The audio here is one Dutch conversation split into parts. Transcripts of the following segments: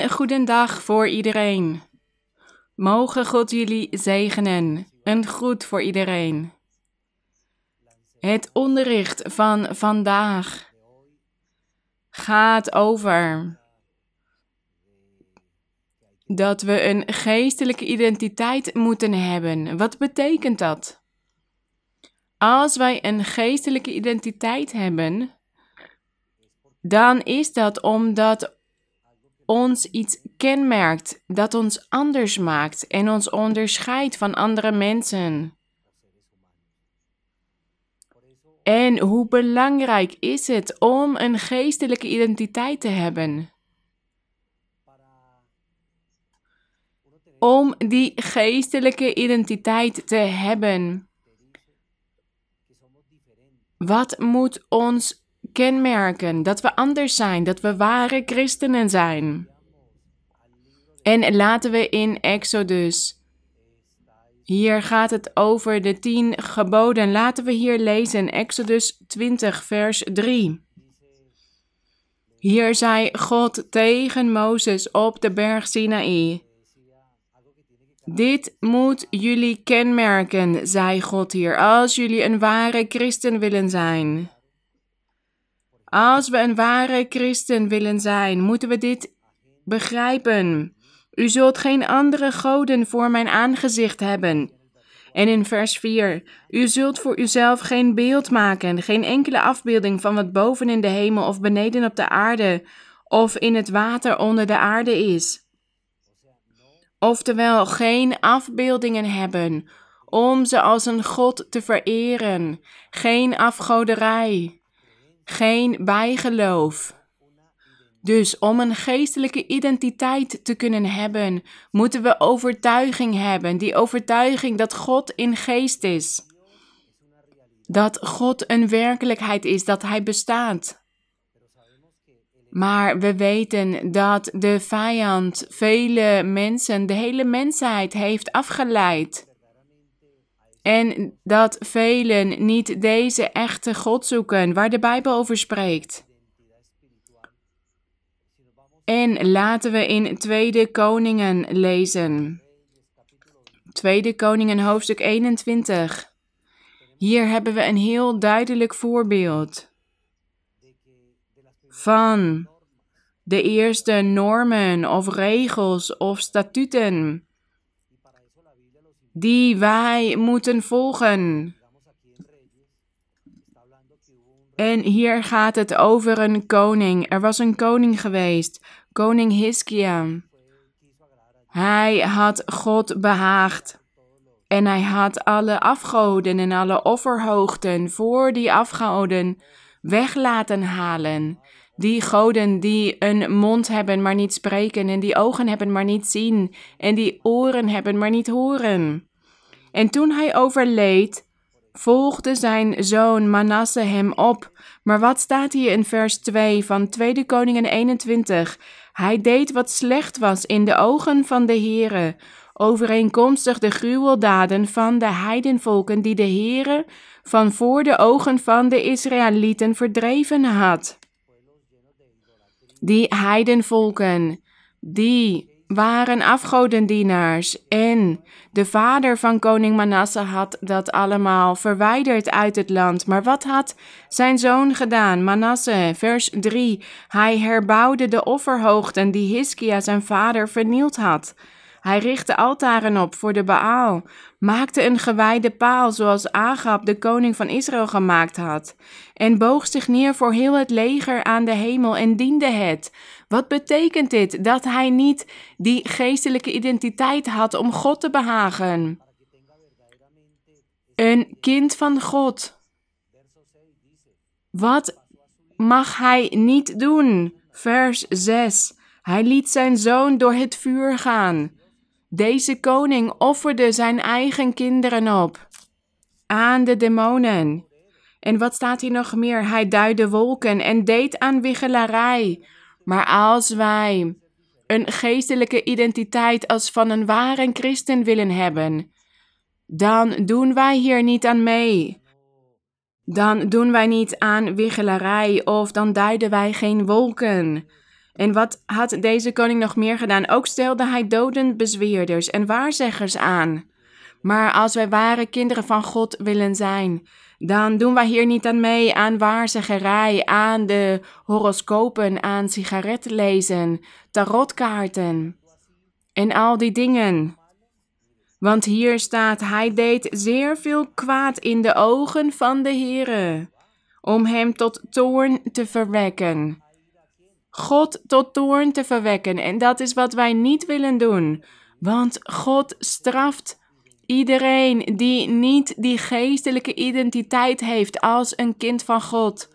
Een goede dag voor iedereen. Mogen God jullie zegenen. Een groet voor iedereen. Het onderricht van vandaag gaat over dat we een geestelijke identiteit moeten hebben. Wat betekent dat? Als wij een geestelijke identiteit hebben, dan is dat omdat ons iets kenmerkt, dat ons anders maakt en ons onderscheidt van andere mensen. En hoe belangrijk is het om een geestelijke identiteit te hebben? Om die geestelijke identiteit te hebben. Wat moet ons kenmerken dat we anders zijn, dat we ware christenen zijn? En laten we in Exodus hier gaat het over de tien geboden. Laten we hier lezen, Exodus 20, vers 3. Hier zei God tegen Mozes op de berg Sinaï. Dit moet jullie kenmerken, zei God hier, als jullie een ware christen willen zijn. Als we een ware christen willen zijn, moeten we dit begrijpen. U zult geen andere goden voor mijn aangezicht hebben. En in vers 4: U zult voor uzelf geen beeld maken, geen enkele afbeelding van wat boven in de hemel of beneden op de aarde of in het water onder de aarde is. Oftewel, geen afbeeldingen hebben om ze als een God te vereren, geen afgoderij, geen bijgeloof. Dus om een geestelijke identiteit te kunnen hebben, moeten we overtuiging hebben. Die overtuiging dat God in geest is. Dat God een werkelijkheid is, dat Hij bestaat. Maar we weten dat de vijand vele mensen, de hele mensheid heeft afgeleid. En dat velen niet deze echte God zoeken waar de Bijbel over spreekt. En laten we in Tweede Koningen lezen. Tweede Koningen hoofdstuk 21. Hier hebben we een heel duidelijk voorbeeld van de eerste normen of regels of statuten die wij moeten volgen. En hier gaat het over een koning. Er was een koning geweest, koning Hiskia. Hij had God behaagd. En hij had alle afgoden en alle offerhoogten voor die afgoden weg laten halen. Die goden die een mond hebben, maar niet spreken, en die ogen hebben, maar niet zien, en die oren hebben, maar niet horen. En toen hij overleed, volgde zijn zoon Manasse hem op. Maar wat staat hier in vers 2 van 2 Koningen 21? Hij deed wat slecht was in de ogen van de Heere, overeenkomstig de gruweldaden van de heidenvolken die de Heere van voor de ogen van de Israëlieten verdreven had. Die heidenvolken, die waren afgodendienaars en de vader van koning Manasse had dat allemaal verwijderd uit het land. Maar wat had zijn zoon gedaan? Manasse, vers 3. Hij herbouwde de offerhoogten die Hiskia zijn vader vernield had. Hij richtte altaren op voor de Baal, maakte een gewijde paal zoals Agab, de koning van Israël, gemaakt had, en boog zich neer voor heel het leger aan de hemel en diende het. Wat betekent dit? Dat hij niet die geestelijke identiteit had om God te behagen. Een kind van God. Wat mag hij niet doen? Vers 6. Hij liet zijn zoon door het vuur gaan. Deze koning offerde zijn eigen kinderen op aan de demonen. En wat staat hier nog meer? Hij duidde wolken en deed aan wichelarij. Maar als wij een geestelijke identiteit als van een ware christen willen hebben, dan doen wij hier niet aan mee. Dan doen wij niet aan wichelarij of dan duiden wij geen wolken. En wat had deze koning nog meer gedaan? Ook stelde hij doden bezweerders en waarzeggers aan. Maar als wij ware kinderen van God willen zijn, dan doen wij hier niet aan mee aan waarzeggerij, aan de horoscopen, aan sigaretlezen, tarotkaarten en al die dingen. Want hier staat, hij deed zeer veel kwaad in de ogen van de Heere, om hem tot toorn te verwekken. God tot toorn te verwekken. En dat is wat wij niet willen doen. Want God straft iedereen die niet die geestelijke identiteit heeft als een kind van God.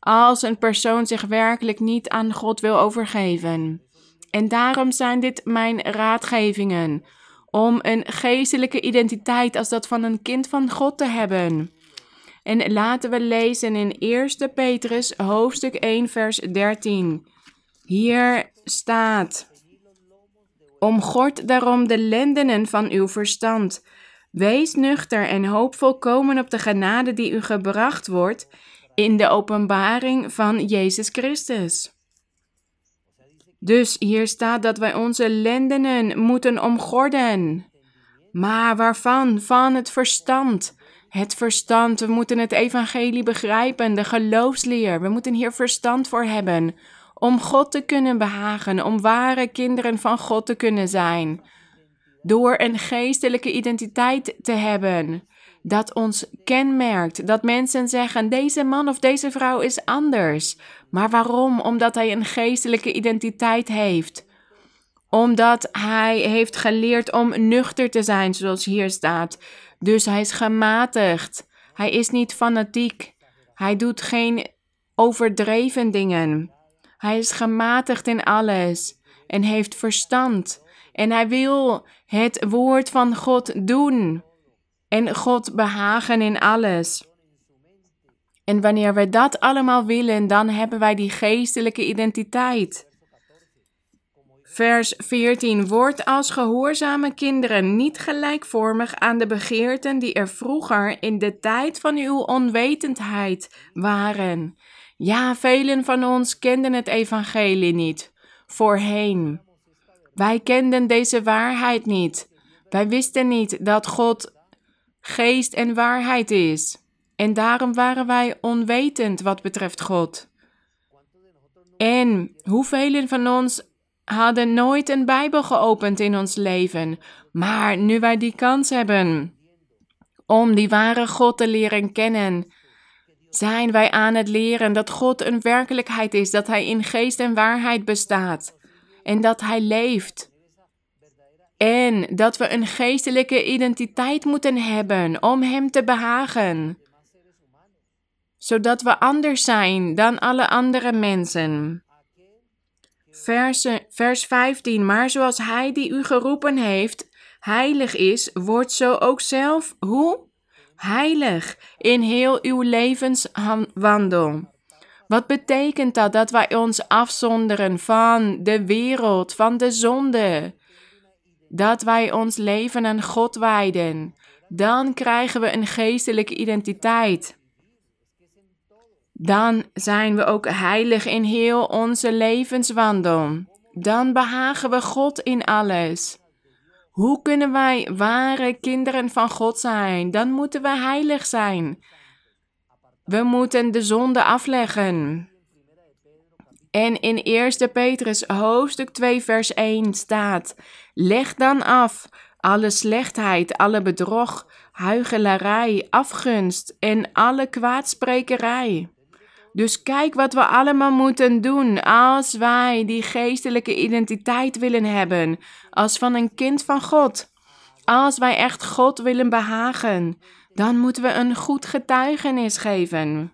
Als een persoon zich werkelijk niet aan God wil overgeven. En daarom zijn dit mijn raadgevingen. Om een geestelijke identiteit als dat van een kind van God te hebben. En laten we lezen in 1 Petrus hoofdstuk 1 vers 13. Hier staat: Omgord daarom de lendenen van uw verstand. Wees nuchter en hoop volkomen op de genade die u gebracht wordt in de openbaring van Jezus Christus. Dus hier staat dat wij onze lendenen moeten omgorden. Maar waarvan? Van het verstand. Het verstand, we moeten het evangelie begrijpen, de geloofsleer. We moeten hier verstand voor hebben om God te kunnen behagen, om ware kinderen van God te kunnen zijn. Door een geestelijke identiteit te hebben dat ons kenmerkt, dat mensen zeggen: deze man of deze vrouw is anders. Maar waarom? Omdat hij een geestelijke identiteit heeft. Omdat hij heeft geleerd om nuchter te zijn, zoals hier staat. Dus hij is gematigd. Hij is niet fanatiek. Hij doet geen overdreven dingen. Hij is gematigd in alles en heeft verstand. En hij wil het woord van God doen en God behagen in alles. En wanneer we dat allemaal willen, dan hebben wij die geestelijke identiteit. Vers 14. Word als gehoorzame kinderen niet gelijkvormig aan de begeerten die er vroeger in de tijd van uw onwetendheid waren. Ja, velen van ons kenden het evangelie niet. Voorheen. Wij kenden deze waarheid niet. Wij wisten niet dat God geest en waarheid is. En daarom waren wij onwetend wat betreft God. En hoeveel van ons hadden nooit een Bijbel geopend in ons leven, maar nu wij die kans hebben om die ware God te leren kennen, zijn wij aan het leren dat God een werkelijkheid is, dat Hij in geest en waarheid bestaat en dat Hij leeft. En dat we een geestelijke identiteit moeten hebben om Hem te behagen, zodat we anders zijn dan alle andere mensen. Vers, vers 15. Maar zoals Hij die u geroepen heeft, heilig is, wordt zo ook zelf, hoe? heilig in heel uw levenswandel. Wat betekent dat? Dat wij ons afzonderen van de wereld, van de zonde. Dat wij ons leven aan God wijden. Dan krijgen we een geestelijke identiteit. Dan zijn we ook heilig in heel onze levenswandel. Dan behagen we God in alles. Hoe kunnen wij ware kinderen van God zijn? Dan moeten we heilig zijn. We moeten de zonde afleggen. En in 1 Petrus hoofdstuk 2 vers 1 staat: Leg dan af alle slechtheid, alle bedrog, huichelarij, afgunst en alle kwaadsprekerij. Dus kijk wat we allemaal moeten doen als wij die geestelijke identiteit willen hebben, als van een kind van God. Als wij echt God willen behagen, dan moeten we een goed getuigenis geven.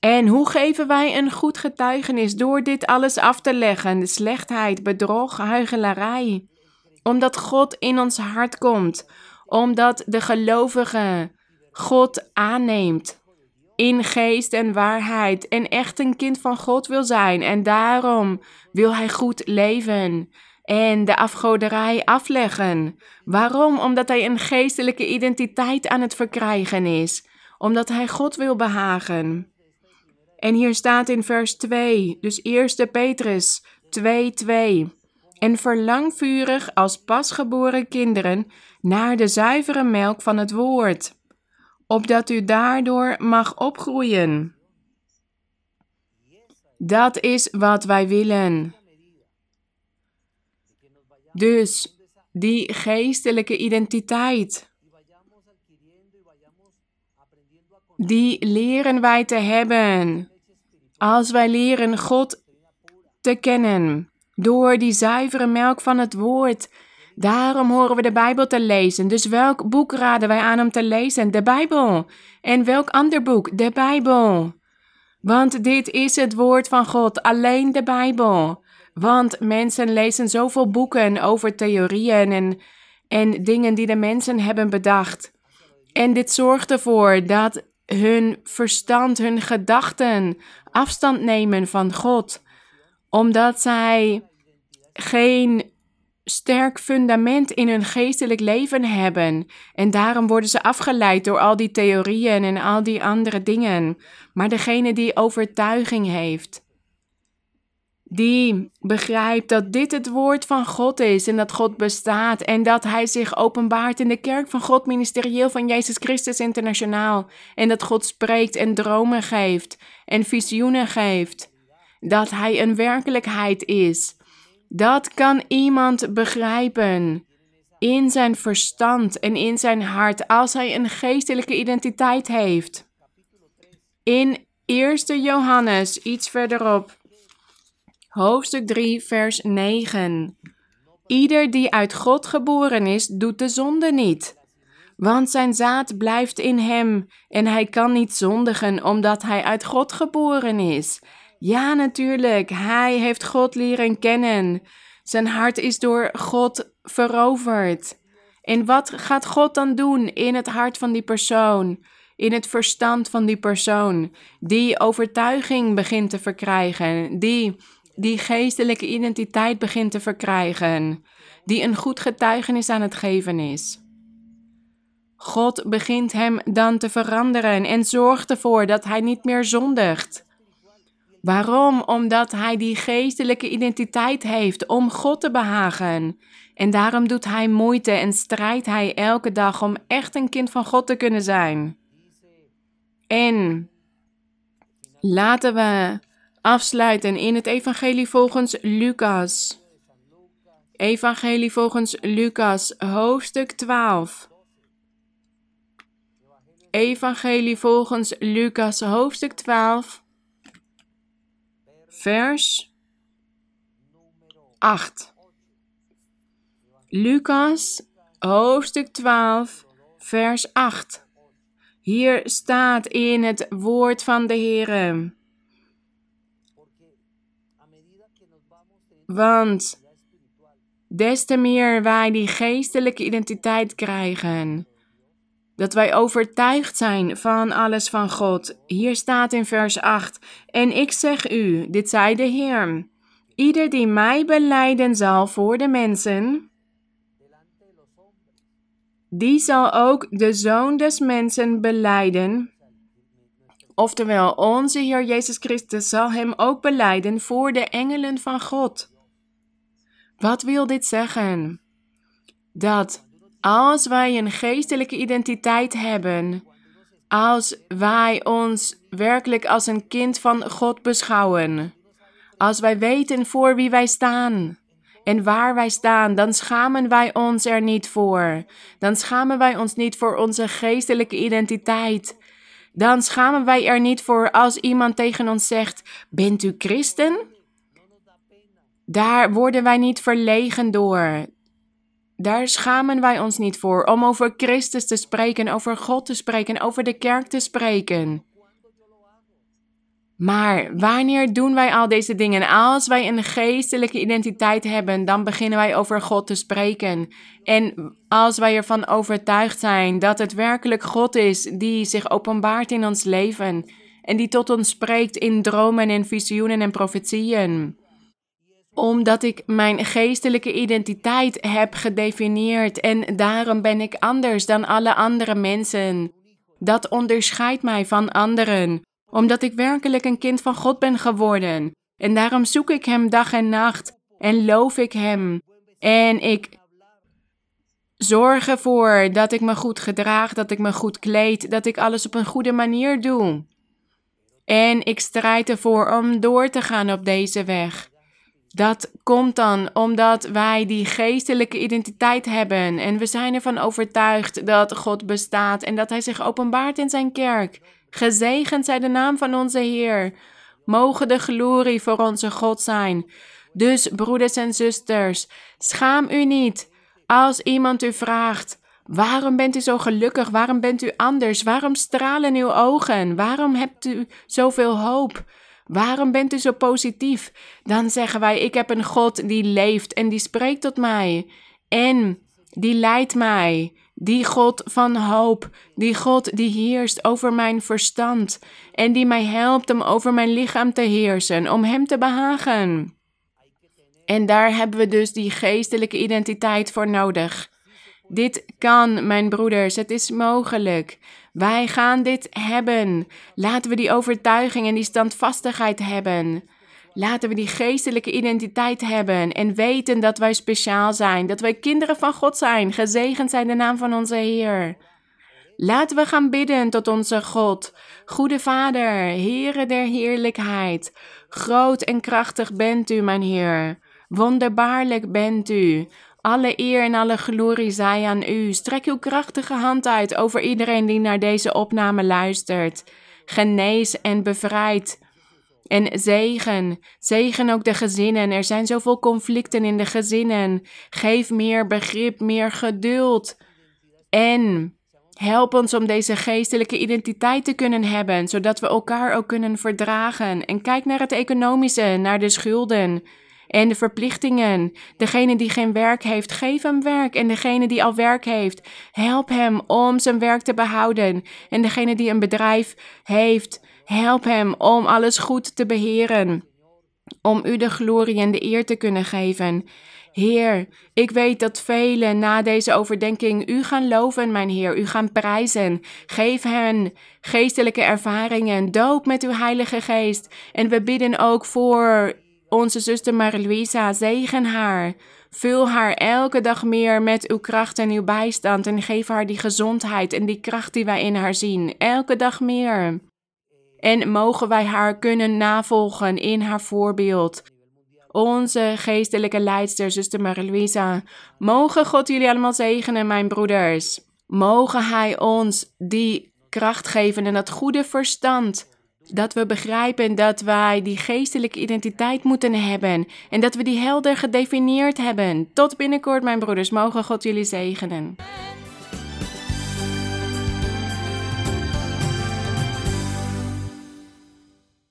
En hoe geven wij een goed getuigenis? Door dit alles af te leggen: de slechtheid, bedrog, huichelarij. Omdat God in ons hart komt, omdat de gelovige God aanneemt in geest en waarheid en echt een kind van God wil zijn. En daarom wil hij goed leven en de afgoderij afleggen. Waarom? Omdat hij een geestelijke identiteit aan het verkrijgen is. Omdat hij God wil behagen. En hier staat in vers 2, dus 1 Petrus 2, 2. En verlang vurig als pasgeboren kinderen naar de zuivere melk van het woord, opdat u daardoor mag opgroeien. Dat is wat wij willen. Dus die geestelijke identiteit, die leren wij te hebben als wij leren God te kennen door die zuivere melk van het woord. Daarom horen we de Bijbel te lezen. Dus welk boek raden wij aan om te lezen? De Bijbel. En welk ander boek? De Bijbel. Want dit is het woord van God, alleen de Bijbel. Want mensen lezen zoveel boeken over theorieën en, en dingen die de mensen hebben bedacht. En dit zorgt ervoor dat hun verstand, hun gedachten afstand nemen van God, omdat zij geen sterk fundament in hun geestelijk leven hebben. En daarom worden ze afgeleid door al die theorieën en al die andere dingen. Maar degene die overtuiging heeft, die begrijpt dat dit het woord van God is en dat God bestaat en dat Hij zich openbaart in de kerk van God, ministerieel van Jezus Christus internationaal. En dat God spreekt en dromen geeft en visioenen geeft. Dat Hij een werkelijkheid is. Dat kan iemand begrijpen in zijn verstand en in zijn hart als hij een geestelijke identiteit heeft. In 1 Johannes, iets verderop, hoofdstuk 3, vers 9. Ieder die uit God geboren is, doet de zonde niet. Want zijn zaad blijft in hem en hij kan niet zondigen omdat hij uit God geboren is. Ja, natuurlijk, hij heeft God leren kennen. Zijn hart is door God veroverd. En wat gaat God dan doen in het hart van die persoon? In het verstand van die persoon, die overtuiging begint te verkrijgen, die die geestelijke identiteit begint te verkrijgen, die een goed getuigenis aan het geven is. God begint hem dan te veranderen en zorgt ervoor dat hij niet meer zondigt. Waarom? Omdat hij die geestelijke identiteit heeft om God te behagen. En daarom doet hij moeite en strijdt hij elke dag om echt een kind van God te kunnen zijn. En laten we afsluiten in het Evangelie volgens Lucas. Evangelie volgens Lucas, hoofdstuk 12. Evangelie volgens Lucas, hoofdstuk 12, vers 8. Lucas, hoofdstuk 12, vers 8. Hier staat in het woord van de Heer. Want des te meer wij die geestelijke identiteit krijgen, dat wij overtuigd zijn van alles van God. Hier staat in vers 8: En ik zeg u, dit zei de Heer: Ieder die mij beleiden zal voor de mensen, die zal ook de zoon des mensen beleiden. Oftewel, onze Heer Jezus Christus zal hem ook beleiden voor de engelen van God. Wat wil dit zeggen? Dat als wij een geestelijke identiteit hebben, als wij ons werkelijk als een kind van God beschouwen, als wij weten voor wie wij staan en waar wij staan, dan schamen wij ons er niet voor. Dan schamen wij ons niet voor onze geestelijke identiteit. Dan schamen wij er niet voor als iemand tegen ons zegt: Bent u christen? Daar worden wij niet verlegen door. Daar schamen wij ons niet voor om over Christus te spreken, over God te spreken, over de kerk te spreken. Maar wanneer doen wij al deze dingen? Als wij een geestelijke identiteit hebben, dan beginnen wij over God te spreken. En als wij ervan overtuigd zijn dat het werkelijk God is die zich openbaart in ons leven en die tot ons spreekt in dromen en visioenen en profetieën omdat ik mijn geestelijke identiteit heb gedefinieerd en daarom ben ik anders dan alle andere mensen. Dat onderscheidt mij van anderen, omdat ik werkelijk een kind van God ben geworden. En daarom zoek ik Hem dag en nacht en loof ik Hem. En ik zorg ervoor dat ik me goed gedraag, dat ik me goed kleed, dat ik alles op een goede manier doe. En ik strijd ervoor om door te gaan op deze weg. Dat komt dan omdat wij die geestelijke identiteit hebben en we zijn ervan overtuigd dat God bestaat en dat Hij zich openbaart in Zijn kerk. Gezegend zij de naam van onze Heer. Mogen de glorie voor onze God zijn. Dus, broeders en zusters, schaam u niet als iemand u vraagt: Waarom bent u zo gelukkig? Waarom bent u anders? Waarom stralen uw ogen? Waarom hebt u zoveel hoop? Waarom bent u zo positief? Dan zeggen wij: Ik heb een God die leeft en die spreekt tot mij. En die leidt mij. Die God van hoop, die God die heerst over mijn verstand en die mij helpt om over mijn lichaam te heersen, om Hem te behagen. En daar hebben we dus die geestelijke identiteit voor nodig. Dit kan, mijn broeders, het is mogelijk. Wij gaan dit hebben. Laten we die overtuiging en die standvastigheid hebben. Laten we die geestelijke identiteit hebben en weten dat wij speciaal zijn, dat wij kinderen van God zijn. Gezegend zijn de naam van onze Heer. Laten we gaan bidden tot onze God. Goede Vader, Heere der heerlijkheid. Groot en krachtig bent u, mijn Heer. Wonderbaarlijk bent u. Alle eer en alle glorie zij aan u. Strek uw krachtige hand uit over iedereen die naar deze opname luistert. Genees en bevrijd. En zegen, zegen ook de gezinnen. Er zijn zoveel conflicten in de gezinnen. Geef meer begrip, meer geduld. En help ons om deze geestelijke identiteit te kunnen hebben, zodat we elkaar ook kunnen verdragen. En kijk naar het economische, naar de schulden en de verplichtingen. Degene die geen werk heeft, geef hem werk. En degene die al werk heeft, help hem om zijn werk te behouden. En degene die een bedrijf heeft, help hem om alles goed te beheren. Om u de glorie en de eer te kunnen geven. Heer, ik weet dat velen na deze overdenking u gaan loven, mijn Heer, u gaan prijzen. Geef hen geestelijke ervaringen, doop met uw Heilige Geest. En we bidden ook voor onze zuster Marie-Louisa, zegen haar. Vul haar elke dag meer met uw kracht en uw bijstand en geef haar die gezondheid en die kracht die wij in haar zien. Elke dag meer. En mogen wij haar kunnen navolgen in haar voorbeeld. Onze geestelijke leidster, zuster Marie-Louisa. Mogen God jullie allemaal zegenen, mijn broeders. Mogen Hij ons die kracht geven en dat goede verstand dat we begrijpen dat wij die geestelijke identiteit moeten hebben en dat we die helder gedefinieerd hebben. Tot binnenkort, mijn broeders. Mogen God jullie zegenen.